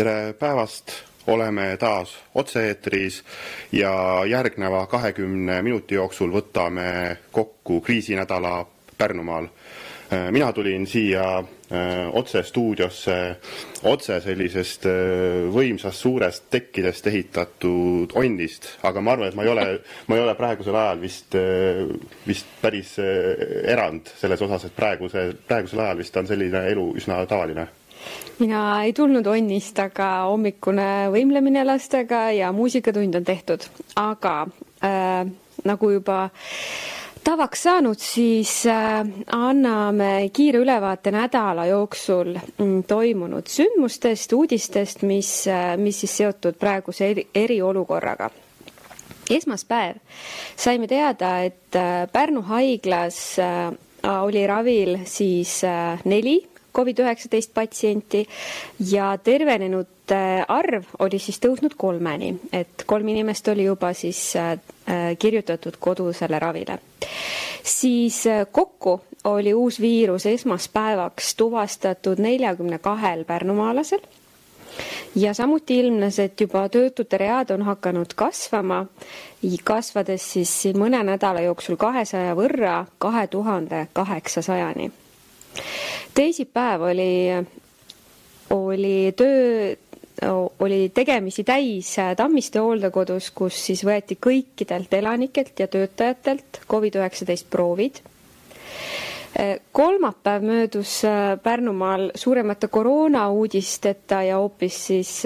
tere päevast, oleme taas otse-eetris ja järgneva kahekümne minuti jooksul võtame kokku kriisinädala Pärnumaal. mina tulin siia äh, otse stuudiosse otse sellisest äh, võimsast suurest tekkidest ehitatud onnist, aga ma arvan, et ma ei ole, ma ei ole praegusel ajal vist, äh, vist päris erand selles osas, et praeguse, praegusel ajal vist on selline elu üsna tavaline mina ei tulnud onnist, aga hommikune võimlemine lastega ja muusikatund on tehtud, aga äh, nagu juba tavaks saanud, siis äh, anname kiire ülevaate nädala jooksul mm, toimunud sündmustest, uudistest, mis äh,, mis siis seotud praeguse eri, eriolukorraga. Esmaspäev. Saime teada, et äh, Pärnu haiglas äh, oli ravil siis neli Covid-19 patsienti ja tervenenute arv oli siis tõusnud kolmeni, et kolm inimest oli juba siis äh, kirjutatud kodusele ravile. siis äh, kokku oli uus viirus esmaspäevaks tuvastatud neljakümne kahel pärnumaalasel. Ja samuti ilmnes, et juba töötute read on hakanud kasvama, kasvades siis mõne nädala jooksul kahesaja võrra kahe tuhande kaheksasajani teisipäev oli, oli töö, oli tegemisi täis Tammiste hooldekodus, kus siis võeti kõikidelt elanikelt ja töötajatelt Covid-19 proovid. Kolmapäev möödus Pärnumaal suuremate koroonauudisteta ja hoopis siis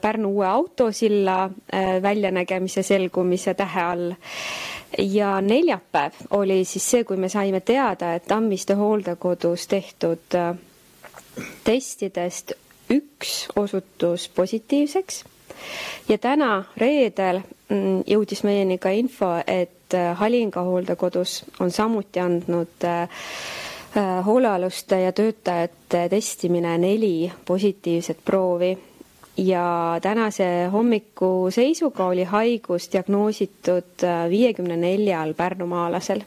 Pärnu uue autosilla väljanägemise selgumise tähe all ja neljapäev oli siis see, kui me saime teada, et Tammiste hooldekodus tehtud äh, testidest üks osutus positiivseks. Ja täna reedel mm, jõudis meieni ka info, et äh, Halinga hooldekodus on samuti andnud äh, hoolealuste ja töötajate testimine neli positiivset proovi ja tänase hommiku seisuga oli haigus diagnoositud äh, viiekümne neljal pärnumaalasel.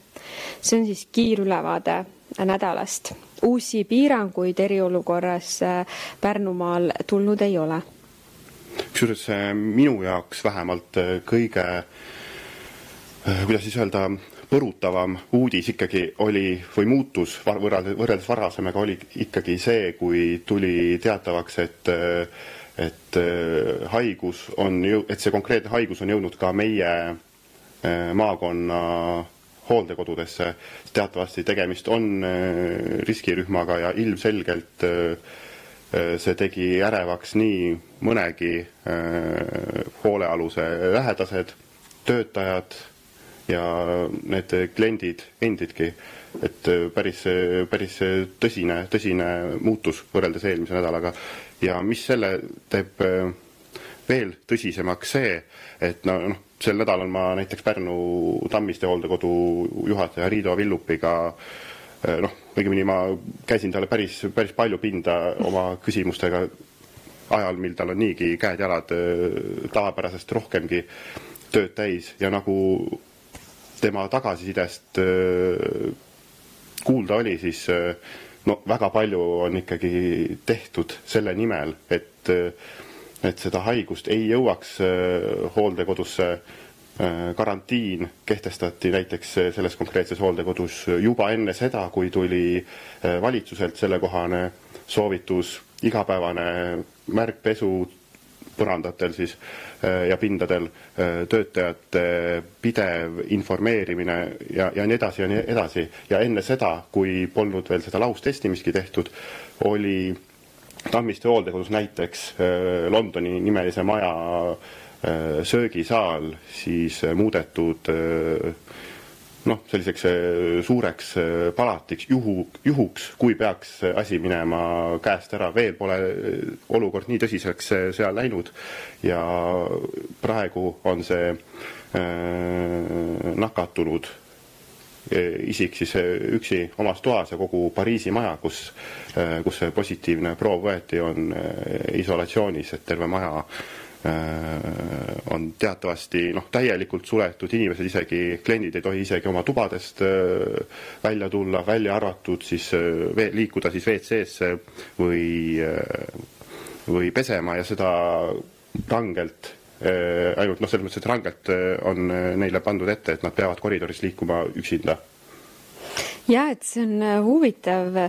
see on siis kiirülevaade nädalast. uusi piiranguid eriolukorras äh, Pärnumaal tulnud ei ole. kusjuures minu jaoks vähemalt äh, kõige, kuidas siis öelda, põrutavam uudis ikkagi oli või muutus võrreldes varasemaga oli ikkagi see, kui tuli teatavaks, et et äh, haigus on ju, et see konkreetne haigus on jõudnud ka meie äh, maakonna hooldekodudesse. teatavasti tegemist on äh, riskirühmaga ja ilmselgelt see tegi ärevaks nii mõnegi hoolealuse lähedased, töötajad ja need kliendid endidki. Et päris, päris tõsine, tõsine muutus võrreldes eelmise nädalaga. Ja mis selle teeb äh, veel tõsisemaks see, et no noh, sel nädalal ma näiteks Pärnu Tammiste hooldekodu juhataja Riido Villupiga äh, noh, õigemini ma käisin talle päris, päris palju pinda oma küsimustega ajal, mil tal on niigi käed-jalad äh, tavapärasest rohkemgi tööd täis. Ja nagu tema tagasisidest kuulda oli, siis no väga palju on ikkagi tehtud selle nimel, et, et seda haigust ei jõuaks äh, hooldekodusse. Karantiin kehtestati näiteks selles konkreetses hooldekodus juba enne seda, kui tuli valitsuselt sellekohane soovitus, igapäevane märkpesu põrandatel siis äh, ja pindadel äh, töötajate pidev informeerimine ja, ja nii edasi ja nii edasi. ja enne seda, kui polnud veel seda laustestimistki tehtud, oli Tammiste hooldekodus näiteks äh, Londoni nimelise maja söögisaal siis muudetud noh, selliseks äh, suureks äh, palatiks juhu, juhuks, kui peaks asi minema käest ära, veel pole äh, olukord nii tõsiseks seal läinud. Ja praegu on see nakatunud isik siis üksi omas toas ja kogu Pariisi maja, kus, kus see positiivne proov võeti, on isolatsioonis, et terve maja on teatavasti noh, täielikult suletud, inimesed isegi, kliendid ei tohi isegi oma tubadest äh, välja tulla, välja arvatud siis äh, liikuda siis WC-sse või või pesema ja seda rangelt ainult noh, selles mõttes, et rangelt on neile pandud ette, et nad peavad koridoris liikuma üksinda. ja et see on huvitav,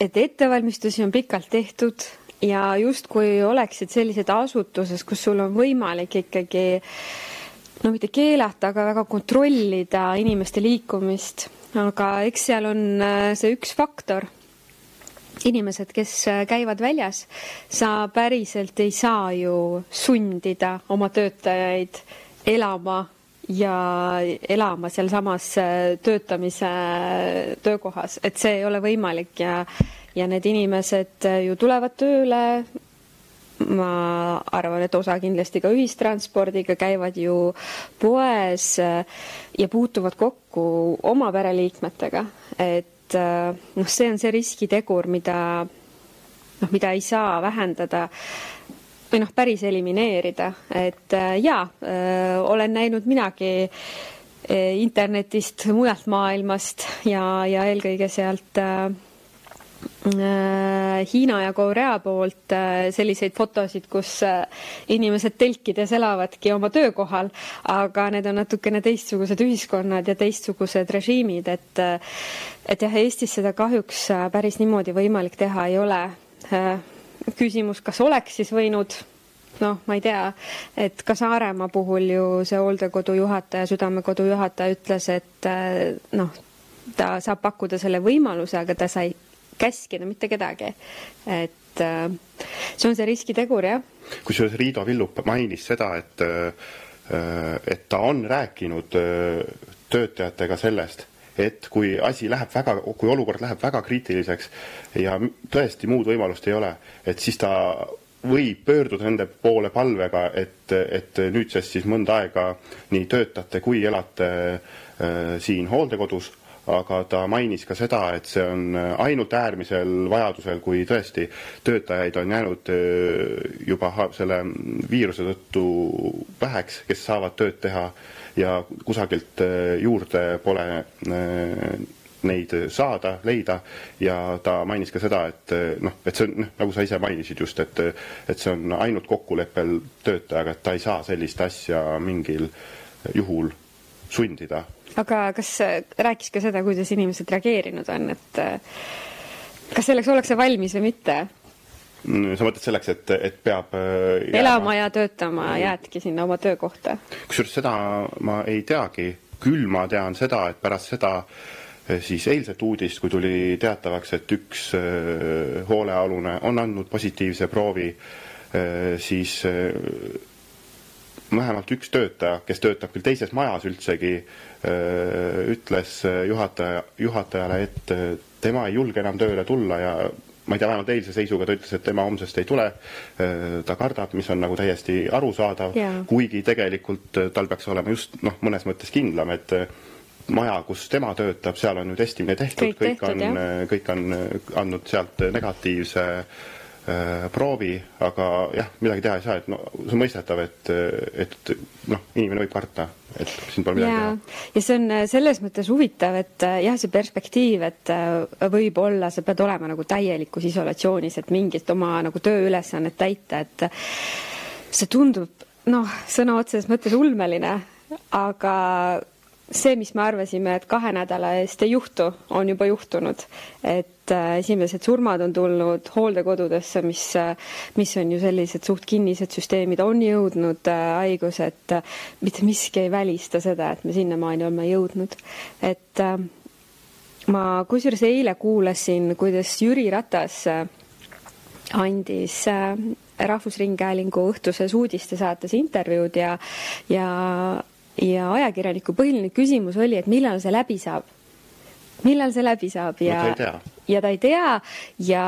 et ettevalmistusi on pikalt tehtud ja justkui oleksid sellised asutuses, kus sul on võimalik ikkagi no mitte keelata, aga väga kontrollida inimeste liikumist. aga eks seal on äh, see üks faktor. inimesed, kes äh, käivad väljas, sa päriselt ei saa ju sundida oma töötajaid elama ja elama sealsamas äh, töötamise töökohas, et see ei ole võimalik ja ja need inimesed ju tulevad tööle, ma arvan, et osa kindlasti ka ühistranspordiga, käivad ju poes äh, ja puutuvad kokku oma pereliikmetega, et äh, noh, see on see riskitegur, mida noh, mida ei saa vähendada või noh, päris elimineerida, et äh, jaa, olen näinud minagi internetist mujalt maailmast ja, ja eelkõige sealt äh, Äh, Hiina ja Korea poolt äh, selliseid fotosid, kus äh, inimesed telkides elavadki oma töökohal, aga need on natukene teistsugused ühiskonnad ja teistsugused režiimid, et et jah, Eestis seda kahjuks päris niimoodi võimalik teha ei ole. küsimus, kas oleks siis võinud noh, ma ei tea, et ka Saaremaa puhul ju see hooldekodu juhataja, Südamekodu juhataja ütles, et noh, ta saab pakkuda selle võimaluse, aga ta sai käskida mitte kedagi. et äh, see on see riskitegur, jah. kusjuures Riido Villup mainis seda, et, äh, et ta on rääkinud äh, töötajatega sellest, et kui asi läheb väga, kui olukord läheb väga kriitiliseks ja tõesti muud võimalust ei ole, et siis ta võib pöörduda nende poole palvega, et, et nüüdsest siis mõnda aega nii töötate kui elate äh, siin hooldekodus aga ta mainis ka seda, et see on äh, ainult äärmisel vajadusel, kui tõesti töötajaid on jäänud äh, juba selle viiruse tõttu väheks, kes saavad tööd teha ja kusagilt äh, juurde pole neid saada, leida. Ja ta mainis ka seda, et noh, et see on noh, nagu sa ise mainisid just, et et see on ainult kokkuleppel töötajaga, et ta ei saa sellist asja mingil juhul sundida aga kas rääkis ka seda, kuidas inimesed reageerinud on, et kas selleks ollakse valmis või mitte? Mm, sa mõtled selleks, et, et peab äh, jääma. elama ja töötama mm. jäädki sinna oma töökohta? kusjuures seda ma ei teagi, küll ma tean seda, et pärast seda äh, siis eilset uudist, kui tuli teatavaks, et üks äh, hoolealune on andnud positiivse proovi, siis vähemalt üks töötaja, kes töötab küll teises majas üldsegi, ütles juhataja, juhatajale, et tema ei julge enam tööle tulla ja ma ei tea, vähemalt eilse seisuga ta ütles, et tema homsest ei tule. ta kardab, mis on nagu täiesti arusaadav, kuigi tegelikult tal peaks olema just noh, mõnes mõttes kindlam, et maja, kus tema töötab, seal on ju testimine tehtud, kõik, kõik on, kõik on andnud sealt negatiivse äh, proovi, aga jah, midagi teha ei saa, et no see on mõistetav, et, et noh, inimene võib karta et siin pole midagi teha. ja see on äh, selles mõttes huvitav, et äh, jah, see perspektiiv, et äh, võib-olla sa pead olema nagu täielikus isolatsioonis, et mingit oma nagu tööülesannet täita, et see tundub noh, sõna otseses mõttes ulmeline, aga see, mis me arvasime, et kahe nädala eest ei juhtu, on juba juhtunud. et äh, esimesed surmad on tulnud hooldekodudesse, mis, äh, mis on ju sellised suht kinnised süsteemid, on jõudnud äh, haigus, et mitte miski ei välista seda, et me sinnamaani oleme jõudnud. et ma kusjuures eile kuulasin, kuidas Jüri Ratas andis Rahvusringhäälingu õhtuses uudistesaates intervjuud ja, ja ja ajakirjaniku põhiline küsimus oli, et millal see läbi saab. millal see läbi saab ja no,, ja ta ei tea ja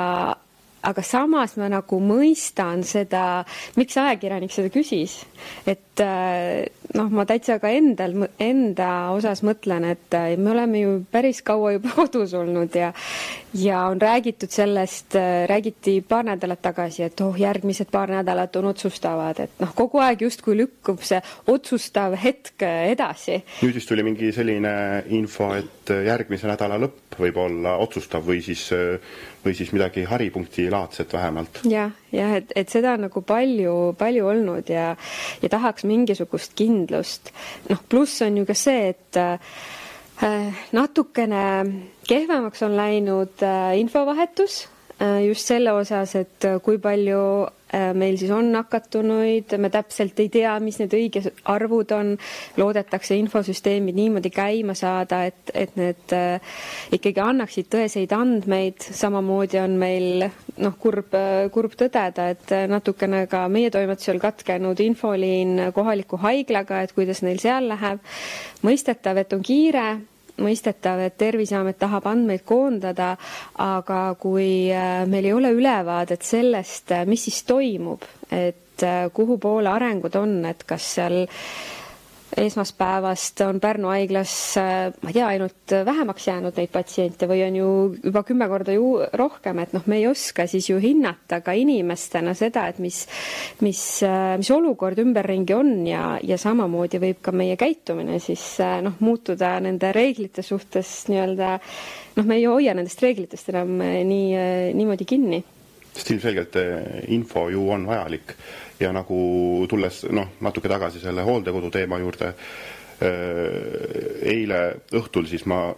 aga samas ma nagu mõistan seda, miks ajakirjanik seda küsis. et äh, noh, ma täitsa ka endal, enda osas mõtlen, et äh, me oleme ju päris kaua juba kodus olnud ja ja on räägitud sellest, räägiti paar nädalat tagasi, et oh, järgmised paar nädalat on otsustavad, et noh, kogu aeg justkui lükkub see otsustav hetk edasi. nüüd vist tuli mingi selline info, et järgmise nädala lõpp võib olla otsustav või siis, või siis midagi haripunkti laadset vähemalt ja,. jah, jah, et, et seda on nagu palju, palju olnud ja, ja tahaks mingisugust kindlust. noh, pluss on ju ka see, et Äh, natukene kehvemaks on läinud äh, infovahetus äh, just selle osas, et kui palju meil siis on nakatunuid, me täpselt ei tea, mis need õiged arvud on, loodetakse infosüsteemid niimoodi käima saada, et, et need ikkagi annaksid tõeseid andmeid, samamoodi on meil noh, kurb, kurb tõdeda, et natukene ka meie toimetusel katkenud infoliin kohaliku haiglaga, et kuidas neil seal läheb. mõistetav, et on kiire mõistetav, et Terviseamet tahab andmeid koondada, aga kui äh, meil ei ole ülevaadet sellest, äh, mis siis toimub, et äh, kuhu poole arengud on, et kas seal esmaspäevast on Pärnu haiglas, ma ei tea, ainult vähemaks jäänud neid patsiente või on ju juba kümme korda ju rohkem, et noh, me ei oska siis ju hinnata ka inimestena seda, et mis, mis, mis olukord ümberringi on ja, ja samamoodi võib ka meie käitumine siis noh, muutuda nende reeglite suhtes nii-öelda noh, me ei hoia nendest reeglitest enam nii, niimoodi kinni. Sest ilmselgelt info ju on vajalik. Ja nagu tulles noh, natuke tagasi selle hooldekodu teema juurde, eile õhtul siis ma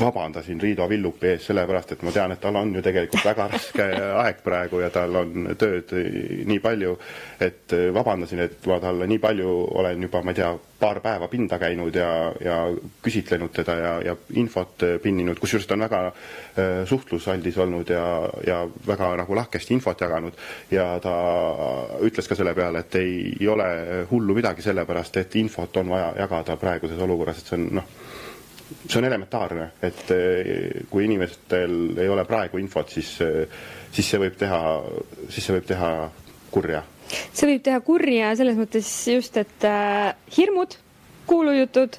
vabandasin Riido Villupi ees, sellepärast et ma tean, et tal on ju tegelikult väga raske aeg praegu ja tal on tööd nii palju, et vabandasin, et ma talle nii palju olen juba, ma ei tea, paar päeva pinda käinud ja, ja küsitlenud teda ja, ja infot pinninud, kusjuures ta on väga äh, suhtlusaldis olnud ja, ja väga nagu lahkesti infot jaganud. Ja ta ütles ka selle peale, et ei ole hullu midagi, sellepärast et infot on vaja jagada praeguses olukorras, et see on noh see on elementaarne, et eh, kui inimestel ei ole praegu infot, siis, eh, siis see võib teha, siis see võib teha kurja. see võib teha kurja selles mõttes just, et äh, hirmud, kuulujutud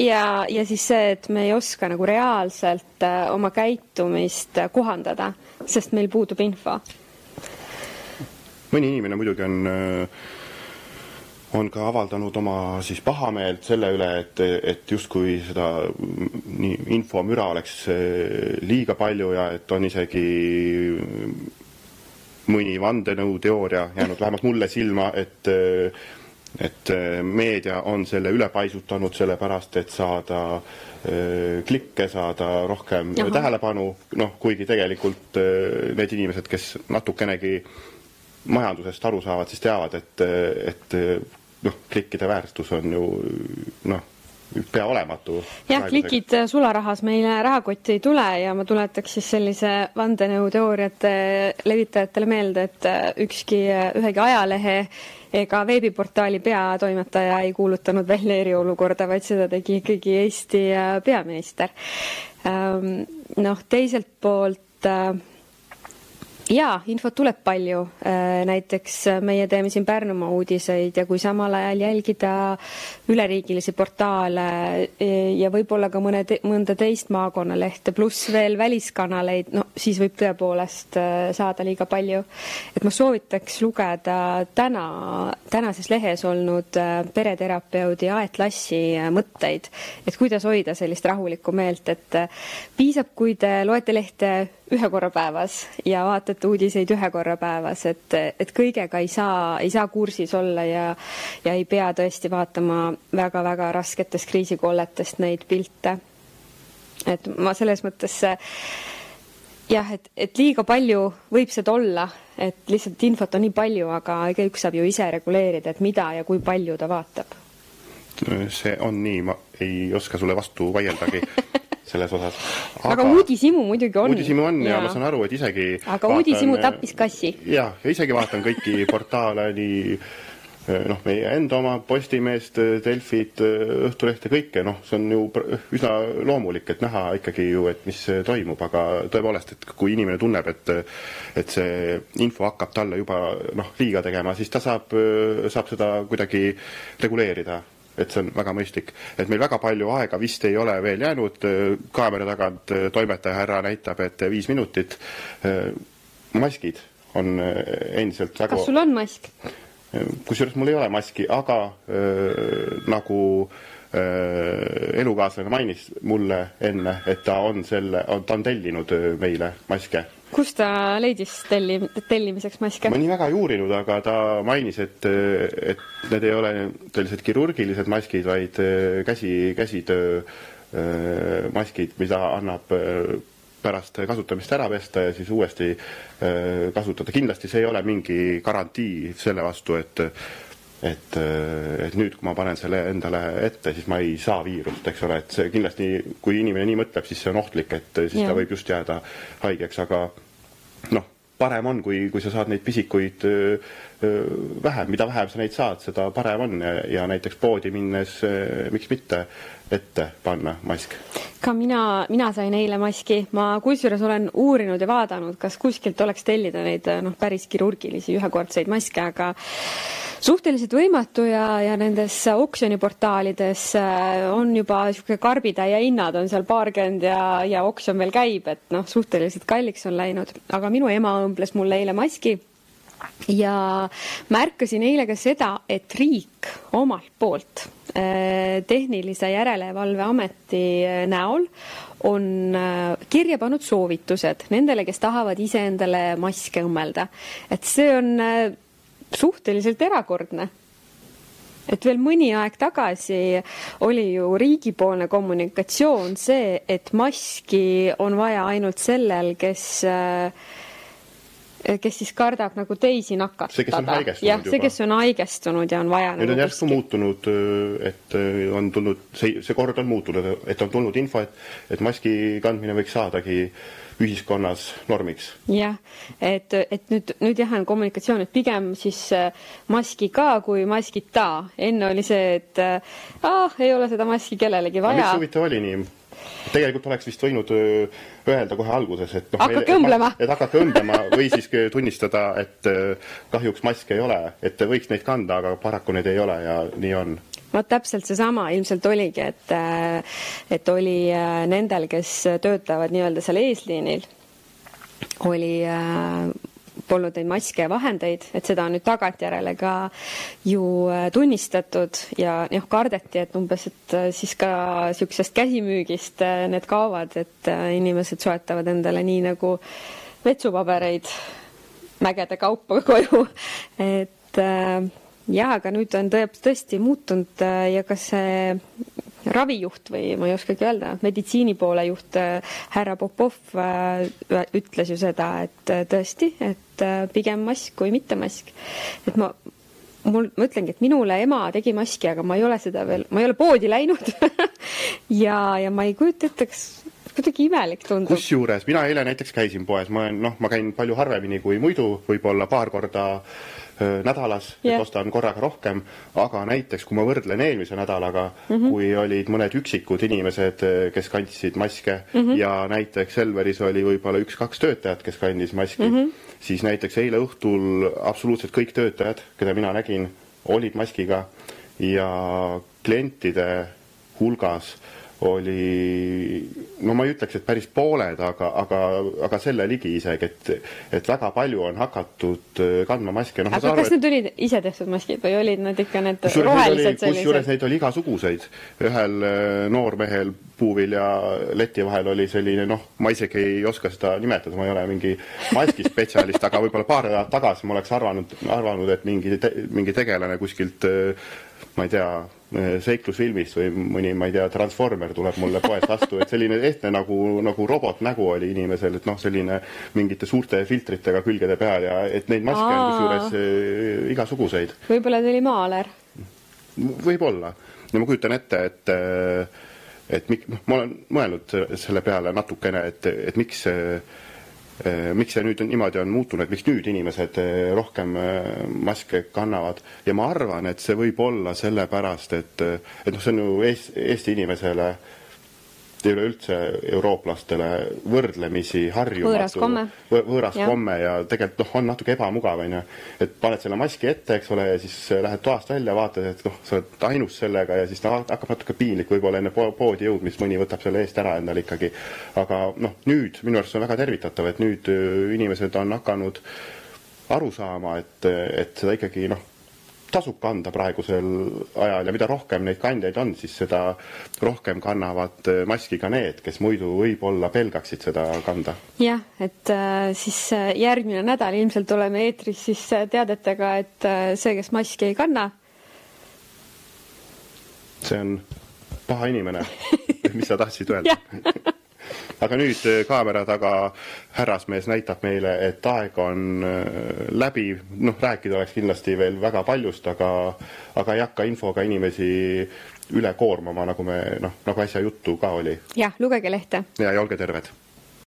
ja, ja siis see, et me ei oska nagu reaalselt oma käitumist kohandada, sest meil puudub info. mõni inimene muidugi on äh, on ka avaldanud oma siis pahameelt selle üle, et, et justkui seda nii infomüra oleks eh, liiga palju ja et on isegi mõni vandenõuteooria jäänud vähemalt mulle silma, et et meedia on selle üle paisutanud sellepärast, et saada eh, klikke, saada rohkem Aha. tähelepanu, noh, kuigi tegelikult eh, need inimesed, kes natukenegi majandusest aru saavad, siis teavad, et, et noh, klikkide väärtus on ju noh, pea olematu. jah, klikid sularahas meile rahakotti ei tule ja ma tuletaks siis sellise vandenõuteooriate levitajatele meelde, et ükski, ühegi ajalehe ega veebiportaali peatoimetaja ei kuulutanud välja eriolukorda, vaid seda tegi ikkagi Eesti peaminister. Ehm, noh, teiselt poolt äh, jaa, infot tuleb palju. Äh, näiteks äh, meie teeme siin Pärnumaa uudiseid ja kui samal ajal jälgida üleriigilisi portaale e, ja võib-olla ka mõne te, mõnda teist maakonnalehte, pluss veel väliskanaleid, no siis võib tõepoolest äh, saada liiga palju. et ma soovitaks lugeda täna, tänases lehes olnud pereterapeudi Aet Lassi mõtteid, et kuidas hoida sellist rahulikku meelt, et piisab, kui te loete lehte ühe korra päevas ja vaatate uudiseid ühe korra päevas, et, et kõigega ei saa, ei saa kursis olla ja, ja ei pea tõesti vaatama väga-väga rasketest kriisikolletest neid pilte. et ma selles mõttes jah, et, et liiga palju võib seda olla, et lihtsalt infot on nii palju, aga igaüks saab ju ise reguleerida, et mida ja kui palju ta vaatab. see on nii, ma ei oska sulle vastu vaieldagi selles osas. aga uudishimu muidugi on. uudishimu on ja, ja ma saan aru, et isegi aga vaatan, uudishimu tappis kassi. jah, ja isegi vaatan kõiki portaale, nii eh, noh, meie enda oma Postimeest, Delfit, Õhtulehte, kõike, noh, see on ju üsna loomulik, et näha ikkagi ju, et mis toimub, aga tõepoolest, et kui inimene tunneb, et et see info hakkab talle juba noh, liiga tegema, siis ta saab, saab seda kuidagi reguleerida et see on väga mõistlik. et meil väga palju aega vist ei ole veel jäänud, kaamera tagant toimetaja härra näitab, et viis minutit. maskid on endiselt väga kas sul on mask? kusjuures mul ei ole maski, aga äh, nagu äh, elukaaslane mainis mulle enne, et ta on selle, ta on tellinud meile maske. kust ta leidis telli, tellimiseks maske? ma nii väga ei uurinud, aga ta mainis, et, et need ei ole sellised kirurgilised maskid, vaid käsi, käsitöö maskid, mida annab pärast kasutamist ära pesta ja siis uuesti äh, kasutada. kindlasti see ei ole mingi garantii selle vastu, et et, äh, et nüüd, kui ma panen selle endale ette, siis ma ei saa viirust, eks ole, et see kindlasti, kui inimene nii mõtleb, siis see on ohtlik, et siis ja. ta võib just jääda haigeks, aga noh, parem on, kui, kui sa saad neid pisikuid äh, vähem, mida vähem sa neid saad, seda parem on ja, ja näiteks poodi minnes, miks mitte ette panna mask? ka mina, mina sain eile maski, ma kusjuures olen uurinud ja vaadanud, kas kuskilt oleks tellida neid noh, päris kirurgilisi ühekordseid maske, aga suhteliselt võimatu ja, ja nendes oksjoniportaalides äh, on juba niisugune karbitäie hinnad on seal paarkümmend ja, ja oksjon veel käib, et noh, suhteliselt kalliks on läinud, aga minu ema õmbles mulle eile maski ja märkasin eile ka seda, et riik omalt poolt Äh, tehnilise järelevalve ameti äh, näol on kirja pannud soovitused nendele, kes tahavad iseendale maske õmmelda. et see on suhteliselt erakordne. Et veel mõni aeg tagasi oli ju riigipoolne kommunikatsioon see, et maski on vaja ainult sellel, kes äh, kes siis kardab nagu teisi nakatada. see, kes on haigestunud jah, see, kes on haigestunud ja on vaja nüüd nagu on järsku kuskil... muutunud, eh, et eh, on tulnud, see, see kord on muutunud, et on tulnud info, et, et maski kandmine võiks saadagi ühiskonnas normiks. jah, et, et nüüd, nüüd jah, on kommunikatsioon, et pigem siis maski ka kui maskita. enne oli see, et ah, ei ole seda maski kellelegi vaja. miks huvitav oli nii? Tegelikult oleks vist võinud öelda kohe alguses, et noh, hakake õmblema. et hakake õmblema või siis tunnistada, et kahjuks maske ei ole, et võiks neid kanda, aga paraku neid ei ole ja nii on vot täpselt seesama ilmselt oligi, et, et oli nendel, kes töötavad nii-öelda seal eesliinil, oli polnud neid maske ja vahendeid, et seda on nüüd tagantjärele ka ju äh, tunnistatud ja noh, kardeti, et umbes, et äh, siis ka niisugusest käsimüügist äh, need kaovad, et inimesed soetavad endale nii nagu vetsupabereid mägede kaupa koju, et jah, aga nüüd on tõesti muutunud ja ka see ravijuht või ma ei oskagi öelda, meditsiini poole juht äh, härra Popov äh, ütles ju seda, et äh, tõesti, et pigem mask kui mitte mask. et ma, mul, ma ütlengi, et minule ema tegi maski, aga ma ei ole seda veel, ma ei ole poodi läinud ja, ja ma ei kujuta ette, kas kuidagi imelik tundub. kusjuures mina eile näiteks käisin poes, ma olen, noh, ma käin palju harvemini kui muidu, võib-olla paar korda nädalas yeah., et ostan korraga rohkem, aga näiteks kui ma võrdlen eelmise nädalaga mm, -hmm. kui olid mõned üksikud inimesed, kes kandsid maske mm -hmm. ja näiteks Selveris oli võib-olla üks-kaks töötajat, kes kandis maski mm, -hmm. siis näiteks eile õhtul absoluutselt kõik töötajad, keda mina nägin, olid maskiga ja klientide hulgas oli, no ma ei ütleks, et päris pooled, aga, aga, aga selle ligi isegi, et, et väga palju on hakatud äh, kandma maske no,. aga kas aru, need olid ise tehtud maskid või olid need ikka need rohelised sellised? kusjuures neid oli igasuguseid. ühel äh, noormehel puuvilja leti vahel oli selline, noh, ma isegi ei oska seda nimetada, ma ei ole mingi maskispetsialist, aga võib-olla paar nädalat tagasi ma oleks arvanud, arvanud, et mingi te,, mingi tegelane kuskilt äh, ma ei tea, seiklusfilmist või mõni, ma ei tea, transformer tuleb mulle poest vastu, et selline ehtne nagu, nagu robotnägu oli inimesel, et noh, selline mingite suurte filtritega külgede peal ja et neid maske on kusjuures äh, igasuguseid. võib-olla ta oli maaler? võib-olla. ja ma kujutan ette, et äh, et mik-, noh, ma olen mõelnud selle peale natukene, et, et miks see miks see nüüd on, niimoodi on muutunud, miks nüüd inimesed äh, rohkem äh, maske kannavad? Ja ma arvan, et see võib olla sellepärast, et, et noh, see on ju Eesti, Eesti inimesele ja üleüldse eurooplastele võrdlemisi harjumatu Võõras komme. võ- võõras Jah. komme ja tegelikult noh, on natuke ebamugav, onju. et paned selle maski ette, eks ole, ja siis lähed toast välja, vaatad, et noh, sa oled ainus sellega ja siis ta hakkab natuke piinlik võib-olla enne po- poodi jõudmist, mõni võtab selle eest ära endale ikkagi. aga noh, nüüd minu arust see on väga tervitatav, et nüüd öö, inimesed on hakanud aru saama, et, et seda ikkagi noh, tasub kanda praegusel ajal ja mida rohkem neid kandjaid on, siis seda rohkem kannavad öö, maski ka need, kes muidu võib-olla pelgaksid seda kanda. jah, et äh, siis äh, järgmine nädal ilmselt oleme eetris siis äh, teadetega, et see, kes maski ei kanna, see on paha inimene, mis sa tahtsid öelda aga nüüd äh, kaamera taga härrasmees näitab meile, et aeg on äh, läbi, noh, rääkida oleks kindlasti veel väga paljust, aga, aga ei hakka infoga inimesi üle koormama, nagu me noh, nagu äsja juttu ka oli. Jah, lugege lehte. Ja, ja olge terved